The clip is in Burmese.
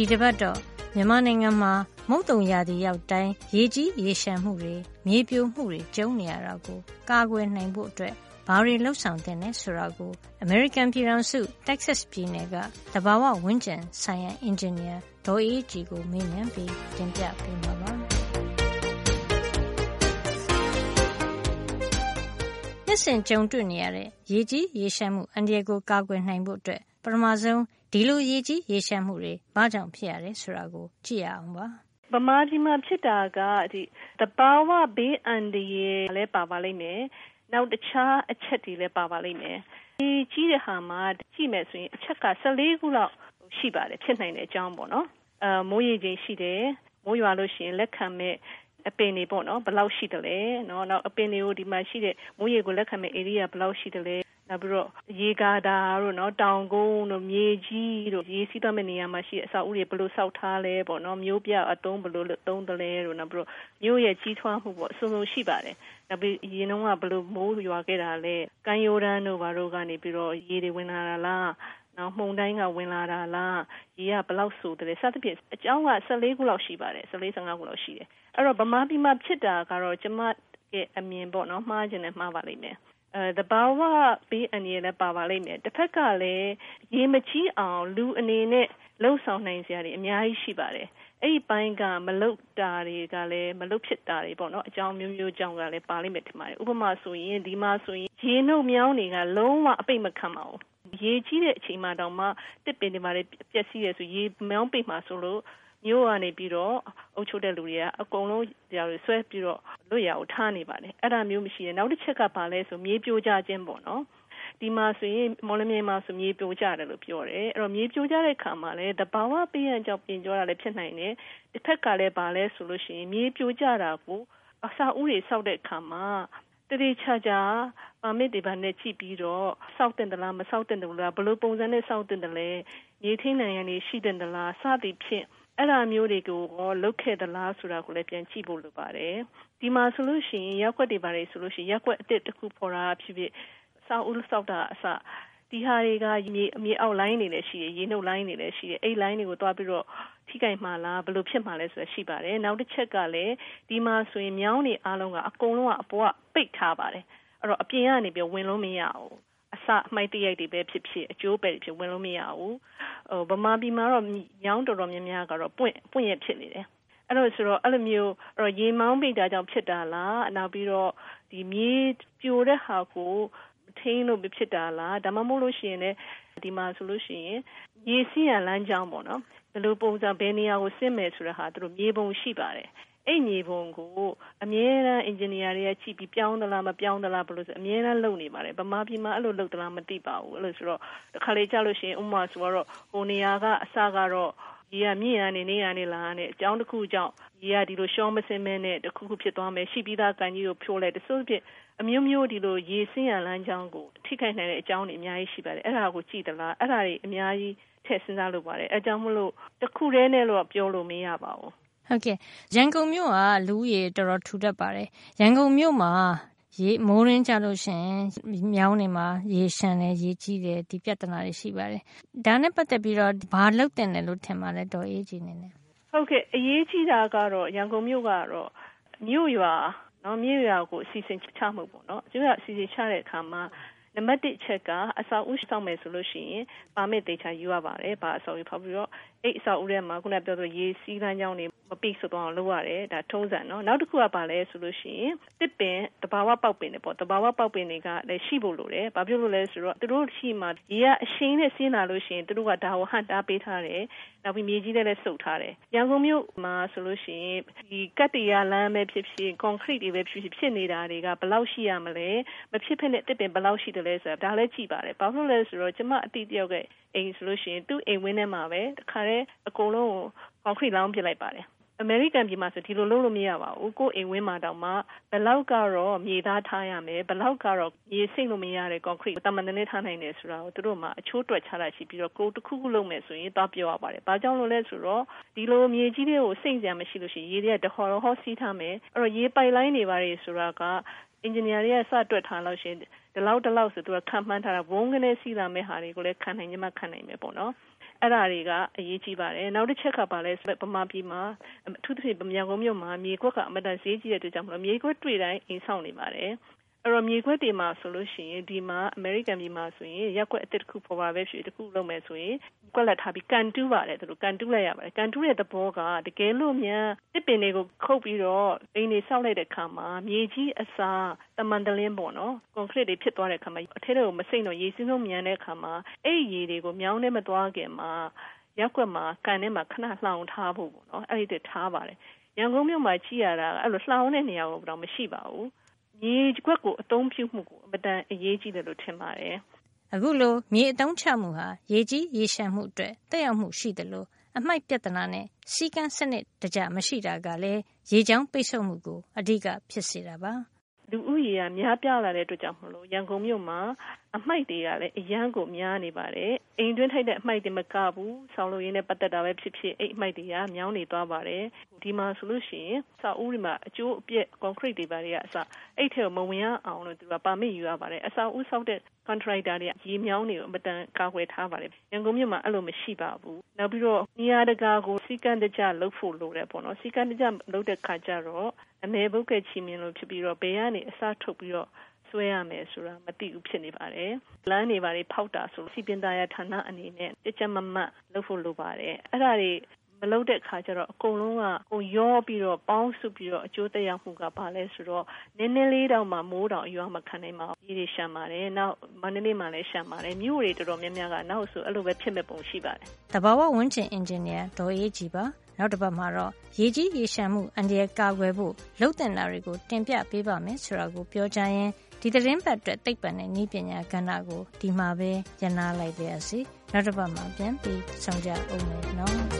ဒီတပတ်တော့မြန်မာနိုင်ငံမှာမုတ်တုံရာသီရောက်တိုင်းရေကြီးရေရှမ်းမှုတွေမြေပြိုမှုတွေကျုံနေရတာကိုကာကွယ်နိုင်ဖို့အတွက်ဘာတွေလှုပ်ဆောင်တင်လဲဆိုတာကို American ပြည်ထောင်စု Texas ပြည်နယ်ကတဘာဝဝန်းကျင်ဆိုင်ရာအင်ဂျင်နီယာဒေါ်အေးကြီးကိုမေးမြန်းပြီးတင်ပြပေးမှာပါ။နှစ်စဉ်ကြုံတွေ့နေရတဲ့ရေကြီးရေရှမ်းမှုအန္တရာယ်ကိုကာကွယ်နိုင်ဖို့အတွက်ပထမဆုံး ဒီလိုရေကြီးရေလျှံမှုတွေဘာကြောင့်ဖြစ်ရတယ်ဆိုတာကို ကြည့်ရအောင်ပါဗမာပြည်မှာဖြစ်တာကဒီတဘာဝဘေးအန္တရာယ်လည်းပါပါလိမ့်မယ်။နောက်တခြားအချက်တွေလည်းပါပါလိမ့်မယ်။ဒီကြီးတဲ့ဟာမှာကြည့်မယ်ဆိုရင်အချက်က14ခုလောက်ရှိပါတယ်ဖြစ်နိုင်တဲ့အကြောင်းပေါ့နော်။အဲမိုးရေချိန်ရှိတယ်။မိုးရွာလို့ရှိရင်လက်ခံမဲ့အပင်တွေပေါ့နော်ဘယ်လောက်ရှိတယ်လဲ။နော်နောက်အပင်တွေကိုဒီမှာရှိတဲ့မိုးရေကိုလက်ခံမဲ့ area ဘယ်လောက်ရှိတယ်လဲ နောက်ပြီးတော့ရေကာတာတို့နော်တောင်ကုန်းတို့မြေကြီးတို့ရေစီးသွားမယ့်နေရာမှာရှိတဲ့အဆောက်အဦတွေဘယ်လိုဆောက်ထားလဲပေါ့နော်မျိုးပြအသုံးဘယ်လိုသုံးတယ်လဲတို့နောက်ပြီးတော့မျိုးရဲ့ကြီးထွားမှုပေါ့အစုံစုံရှိပါတယ်နောက်ပြီးရေနှုံးကဘယ်လိုမိုးရွာခဲ့တာလဲကမ်းရိုးတန်းတို့ဘာတို့ကနေပြီးတော့ရေတွေဝင်လာတာလားနော်မှုန်တိုင်းကဝင်လာတာလားရေကဘယ်လောက်ဆိုတယ်စသဖြင့်အကြောင်းက14ခုလောက်ရှိပါတယ်14 15ခုလောက်ရှိတယ်အဲ့တော့ဗမာပြည်မှာဖြစ်တာကတော့ကျမရဲ့အမြင်ပေါ့နော်မှားခြင်းနဲ့မှားပါလိမ့်မယ် အဲတဘာဝဘေးအန္တရာယ်လည်းပါပါလိမ့်မယ်တစ်ဖက်ကလည်းရေမကြီးအောင်လူအနေနဲ့လှုပ်ဆောင်နိုင်စရာတွေအများကြီးရှိပါတယ်အဲ့ဒီပိုင်းကမလုတ်တာတွေကလည်းမလုတ်ဖြစ်တာတွေပေါ့နော်အကြောင်းမျိုးမျိုးကြောင့်ကလည်းပါလိမ့်မယ်ထင်ပါတယ်ဥပမာဆိုရင်ဒီမှာဆိုရင်ရေနှုတ်မြောင်းတွေကလုံးဝအပိတ်မခံပါဘူးရေကြီးတဲ့အချိန်မှတောင်မှတစ်ပင်တွေမှာလည်းပျက်စီးရဆိုရေမြောင်းပိတ်မှာဆိုလို့ မြို့ကနေပြီးတော့အုပ်ချုပ်တဲ့လူတွေကအကုန်လုံးကြာတွေဆွဲပြီးတော့လွတ်ရအောင်ထားနေပါတယ်အဲ့ဒါမျိုးမရှိရင်နောက်တစ်ချက်ကဘာလဲဆိုမြေပြိုကျခြင်းပေါ့နော်ဒီမှာဆိုရင်မော်လမြိုင်မှာဆိုမြေပြိုကျတယ်လို့ပြောတယ်အဲ့တော့မြေပြိုကျတဲ့ခါမှာလည်းတဘာဝပေးရန်ကြောင့်ပြင်ကျော်တာလည်းဖြစ်နိုင်တယ်တစ်ဖက်ကလည်းဘာလဲဆိုလို့ရှိရင်မြေပြိုကျတာကိုအစာဥတွေစောက်တဲ့ခါမှာတတိချာချာပါမစ်တွေပါနဲ့ကြည့်ပြီးတော့စောက်တင်သလားမစောက်တင်ဘူးလားဘယ်လိုပုံစံနဲ့စောက်တင်တယ်လဲမြေထင်းနိုင်ရနေရှိတယ်သလားစသည်ဖြင့် အဲ့ဒါမျိုးတွေကိုရောလုတ်ခဲ့သလားဆိုတာကိုလည်းပြန်ကြည့်ဖို့လိုပါတယ်ဒီမှာဆိုလို့ရှိရင်ရက်ွက်တွေပါတယ်ဆိုလို့ရှိရင်ရက်ွက်အစ်စ်တစ်ခုပေါ်တာဖြစ်ဖြစ်စောက်ဦးစောက်တာအစဒီဟာတွေကမြေအမြေအောက်လိုင်းနေလည်းရှိတယ်ရေနှုတ်လိုင်းနေလည်းရှိတယ်အဲ့လိုင်းတွေကိုတွားပြီးတော့ထိကြိုက်မှလားဘယ်လိုဖြစ်မှလဲဆိုတာရှိပါတယ်နောက်တစ်ချက်ကလည်းဒီမှာဆိုရင်မြောင်းနေအားလုံးကအကုန်လုံးကအပေါ်ကပိတ်ထားပါတယ်အဲ့တော့အပြင်ကနေပြီးဝင်လို့မရဘူးအ စအမိုက်တရိုက်တွေပဲဖြစ်ဖြစ်အကျိုးပဲဖြစ်ဝင်လို့မရဘူးဟိုဗမာပြည်မှာတော့ညောင်းတော်တော်များများကတော့ပွင့်ပွင့်ရဖြစ်နေတယ်အဲ့လိုဆိုတော့အဲ့လိုမျိုးအဲ့တော့ရေမောင်းပိတာကြောင့်ဖြစ်တာလားနောက်ပြီးတော့ဒီမြေပြိုတဲ့ဟာကိုထိန်းလို့ဖြစ်တာလားဒါမှမဟုတ်လို့ရှိရင်လည်းဒီမှာဆိုလို့ရှိရင်ရေစီးရလမ်းကြောင်းပေါ့နော်ဘယ်လိုပုံစံဘယ်နေရာကိုဆင်းမယ်ဆိုတာဟာသူတို့မြေပုံရှိပါတယ် အဲ့မြေပုံကိုအမြဲတမ်း engineer တွေကကြည့်ပြီးပြောင်းသလားမပြောင်းသလားဘယ်လိုဆိုအမြဲတမ်းလုပ်နေပါတယ်ဗမာပြည်မှာအဲ့လိုလုပ်သလားမသိပါဘူးအဲ့လိုဆိုတော့တစ်ခါလေကြာလို့ရှိရင်ဥမာဆိုတော့ဟိုနေရာကအစကတော့ရေကမြင့်ရနေနေရနေလာနဲ့အကြောင်းတစ်ခုကြောင့်ရေကဒီလိုရှောမစင်းမဲနဲ့တစ်ခုခုဖြစ်သွားမယ်ရှိပြီးသားကန်ကြီးကိုဖြိုးလိုက်တဆိုးဖြစ်အမျိုးမျိုးဒီလိုရေဆင်းရလမ်းကြောင်းကိုထိခိုက်နိုင်တဲ့အကြောင်းတွေအများကြီးရှိပါတယ်အဲ့ဒါကိုကြည့်သလားအဲ့ဒါတွေအများကြီးထည့်စဉ်းစားလို့ပါတယ်အဲကြောင့်မလို့တစ်ခုတည်းနဲ့တော့ပြောလို့မရပါဘူး ဟုတ်ကဲ့ရန်ကုန်မြို့ကလူဦးရေတော်တော်ထူထပ်ပါတယ်ရန်ကုန်မြို့မှာရေမိုးရင်းကြလို့ရှိရင်မြောင်းနေမှာရေရှမ်းတယ်ရေကြီးတယ်ဒီပြဿနာတွေရှိပါတယ်ဒါနဲ့ပတ်သက်ပြီးတော့ဘာလုပ်တင်တယ်လို့ထင်ပါလဲတော်အေးကြီးနေနဲ့ဟုတ်ကဲ့အရေးကြီးတာကတော့ရန်ကုန်မြို့ကတော့မြို့ရွာနော်မြို့ရွာကိုအစီအစဉ်ချမှုပေါ့နော်မြို့ရွာအစီအစဉ်ချတဲ့အခါမှာနံပါတ်1ချက်ကအဆောက်အဦစောင့်မယ်ဆိုလို့ရှိရင်ပါမစ်တေချာယူရပါတယ်။ဘာအဆောက်အဦဖောက်ပြီးတော့အဲ့အဆောက်အဦထဲမှာခုနပြောသလိုရေစီးလမ်းကြောင်းတွေ မပိတ်ဆိုတော့လုပ်ရတယ်ဒါထုံးစံနော်နောက်တစ်ခုကပါလဲဆိုလို့ရှိရင်တစ်ပင်တဘာဝပေါက်ပင်တွေပေါ့တဘာဝပေါက်ပင်တွေကလည်းရှိဖို့လိုတယ်။ဘာဖြစ်လို့လဲဆိုတော့သူတို့ရှိမှရေကအရှိန်နဲ့ဆင်းလာလို့ရှိရင်သူတို့ကဒါကိုဟန်တာပေးထားတယ်။နောက်ပြီးမြေကြီးတွေလည်းစုပ်ထားတယ်။ရန်ကုန်မြို့မှာဆိုလို့ရှိရင်ဒီကတ်တရားလမ်းပဲဖြစ်ဖြစ်ကွန်ကရစ်တွေပဲဖြစ်ဖြစ်ဖြစ်နေတာတွေကဘယ်လောက်ရှိရမလဲမဖြစ်ဖြစ်နဲ့တစ်ပင်ဘယ်လောက်ရှိတယ်လဲဆိုတာဒါလည်းကြည့်ပါတယ်။ဘာလို့လဲဆိုတော့ကျမအတိတယောက်ကအိမ်ဆိုလို့ရှိရင်သူ့အိမ်ဝင်းထဲမှာပဲတခါတည်းအကုန်လုံးကိုကွန်ကရစ်လောင်းပစ်လိုက်ပါတယ် အမေရိကန်ပြည်မှာဆိုဒီလိုလုပ်လို့မရပါဘူးကိုအိမ်ဝင်းမှာတောင်မှဘယ်လောက်ကတော့မြေသားထားရမယ်ဘယ်လောက်ကတော့ရေစိမ့်လို့မရတဲ့ concrete တမန်တနေထားနိုင်တယ်ဆိုတာကိုသူတို့မှအချိုးတွက်ချတာရှိပြီးတော့ကိုတခုခုလုပ်မယ်ဆိုရင်တော့ပြောရပါတယ်။ဘာကြောင့်လို့လဲဆိုတော့ဒီလိုမြေကြီးတွေကိုစိမ့်စရာမရှိလို့ရှိရင်ရေတွေကတဟော်ဟောစီးထားမယ်အဲ့တော့ရေပိုက်လိုင်းတွေပါတွေဆိုတာကအင်ဂျင်နီယာတွေကစတွက်ထားလို့ရှိရင်ဒီလောက်ဒီလောက်ဆိုသူကခံမှန်းထားတာဘုံကနေစီးလာမဲ့ဟာတွေကိုလည်းခံနိုင်ကြမှခံနိုင်မယ်ပေါ့နော် အဲ့ဒါတွေကအရေးကြီးပါတယ်နောက်တစ်ချက်ကပါလဲဗမာပြည်မှာအထူးသဖြင့်ဗမာကုန်းမြို့မှာမြေကွက်ကအမတန်ဈေးကြီးတဲ့အတွက်ကြောင့်မလို့မြေကွက်တွေ့တိုင်းအိမ်ဆောင်နေပါတယ် အဲ့တော့မြေခွက်တွေမှာဆိုလို့ရှိရင်ဒီမှာအမေရိကန်ပြည်မှာဆိုရင်ရက်ွက်အစ်စ်တစ်ခုပေါ်ပါပဲဖြစ်တစ်ခုလုပ်မယ်ဆိုရင်ကွက်လက်ထားပြီးကန်တူးပါတယ်သူတို့ကန်တူးလိုက်ရပါတယ်ကန်တူးတဲ့သဘောကတကယ်လို့မြန်တစ်ပင်တွေကိုခုတ်ပြီးတော့အိမ်တွေဆောက်လိုက်တဲ့အခါမှာမြေကြီးအစားတမန်တလင်းပေါ့နော်ကွန်ကရစ်တွေဖြစ်သွားတဲ့အခါမှာအထက်တွေကိုမစိမ့်တော့ရေစင်းဆုံးမြန်တဲ့အခါမှာအဲ့ဒီရေတွေကိုမြောင်းနဲ့မသွားခင်မှာရက်ွက်မှာကန်ထဲမှာခဏလှောင်ထားဖို့ပေါ့နော်အဲ့ဒီတထားပါတယ်ရန်ကုန်မြို့မှာကြည့်ရတာအဲ့လိုလှောင်တဲ့နေရာကတော့မရှိပါဘူး မြေကွက်ကိုအသုံးပြုမှုကိုအမတန်အရေးကြီးတယ်လို့ထင်ပါတယ်။အခုလိုမြေအသုံးချမှုဟာရေကြီးရေရှမ်းမှုအတွက်တက်ရောက်မှုရှိတယ်လို့အမိုက်ပြဿနာနဲ့စီကန်းစနစ်တကြမရှိတာကလည်းရေချောင်းပိတ်ဆို့မှုကိုအဓိကဖြစ်စေတာပါ။ လူဦးရေကများပြားလာတဲ့အတွက်ကြောင့်မလို့ရန်ကုန်မြို့မှာအမိုက်တွေကလည်းအရန်ကိုများနေပါတယ်အိမ်တွင်းထိုက်တဲ့အမိုက်တွေမကဘူးဆောင်းလို့ရင်းနဲ့ပတ်သက်တာပဲဖြစ်ဖြစ်အိမ်အမိုက်တွေကမြောင်းနေသွားပါတယ်ဒီမှာဆိုလို့ရှိရင်စာအုပ်တွေမှာအကျိုးအပြည့်ကွန်ကရစ်တွေပါတွေကအစအဲ့ထဲကိုမဝင်ရအောင်လို့သူကပါမစ်ယူရပါတယ်အစာဦးဆောက်တဲ့ contractor တွေကရေမြောင်းတွေကိုအမတန်ကာကွယ်ထားပါတယ်ရန်ကုန်မြို့မှာအဲ့လိုမရှိပါဘူးနောက်ပြီးတော့နေရာတကာကိုစီကံတကြလှုပ်ဖို့လိုတယ်ပေါ့နော်စီကံတကြလှုပ်တဲ့ခါကျတော့ အမေဘုတ်ကချီမြင်လို့ဖြစ်ပြီးတော့ဘေးကနေအစားထုတ်ပြီးတော့ဆွဲရမယ်ဆိုတာမသိဘူးဖြစ်နေပါတယ်။လမ်းတွေပါတွေဖောက်တာဆိုစီပင်သားရဌာနအနေနဲ့ကြကြမမတ်လုပ်ဖို့လိုပါတယ်။အဲ့ဒါတွေမလုပ်တဲ့ခါကျတော့အကုန်လုံးကကိုရောပြီးတော့ပေါင်းစုပြီးတော့အကျိုးသက်ရောက်မှုကဘာလဲဆိုတော့နည်းနည်းလေးတောင်မှမိုးတောင်အရွာမခံနိုင်ပါဘူး။ဒီတွေရှမ်းပါတယ်။နောက်မန္တလေးမှာလည်းရှမ်းပါတယ်။မြို့တွေတော်တော်များများကနောက်ဆိုအဲ့လိုပဲဖြစ်မဲ့ပုံရှိပါတယ်။တဘာဝဝင်းကျင်အင်ဂျင်နီယာဒေါ်အေးကြည်ပါ။ နောက်တစ်ပတ်မှာတော့ရေကြီးရေရှမ်းမှုအန္တရာယ်ကာကွယ်ဖို့လှုပ်တင်တာတွေကိုတင်ပြပေးပါမယ်ဆိုတာကိုပြောကြရင်ဒီသတင်းပတ်အတွက်သိပ္ပံနဲ့နည်းပညာကဏ္ဍကိုဒီမှာပဲရနာလိုက်ပါရစေနောက်တစ်ပတ်မှာပြန်ပြီးဆောင်ကြအောင်မယ်နော်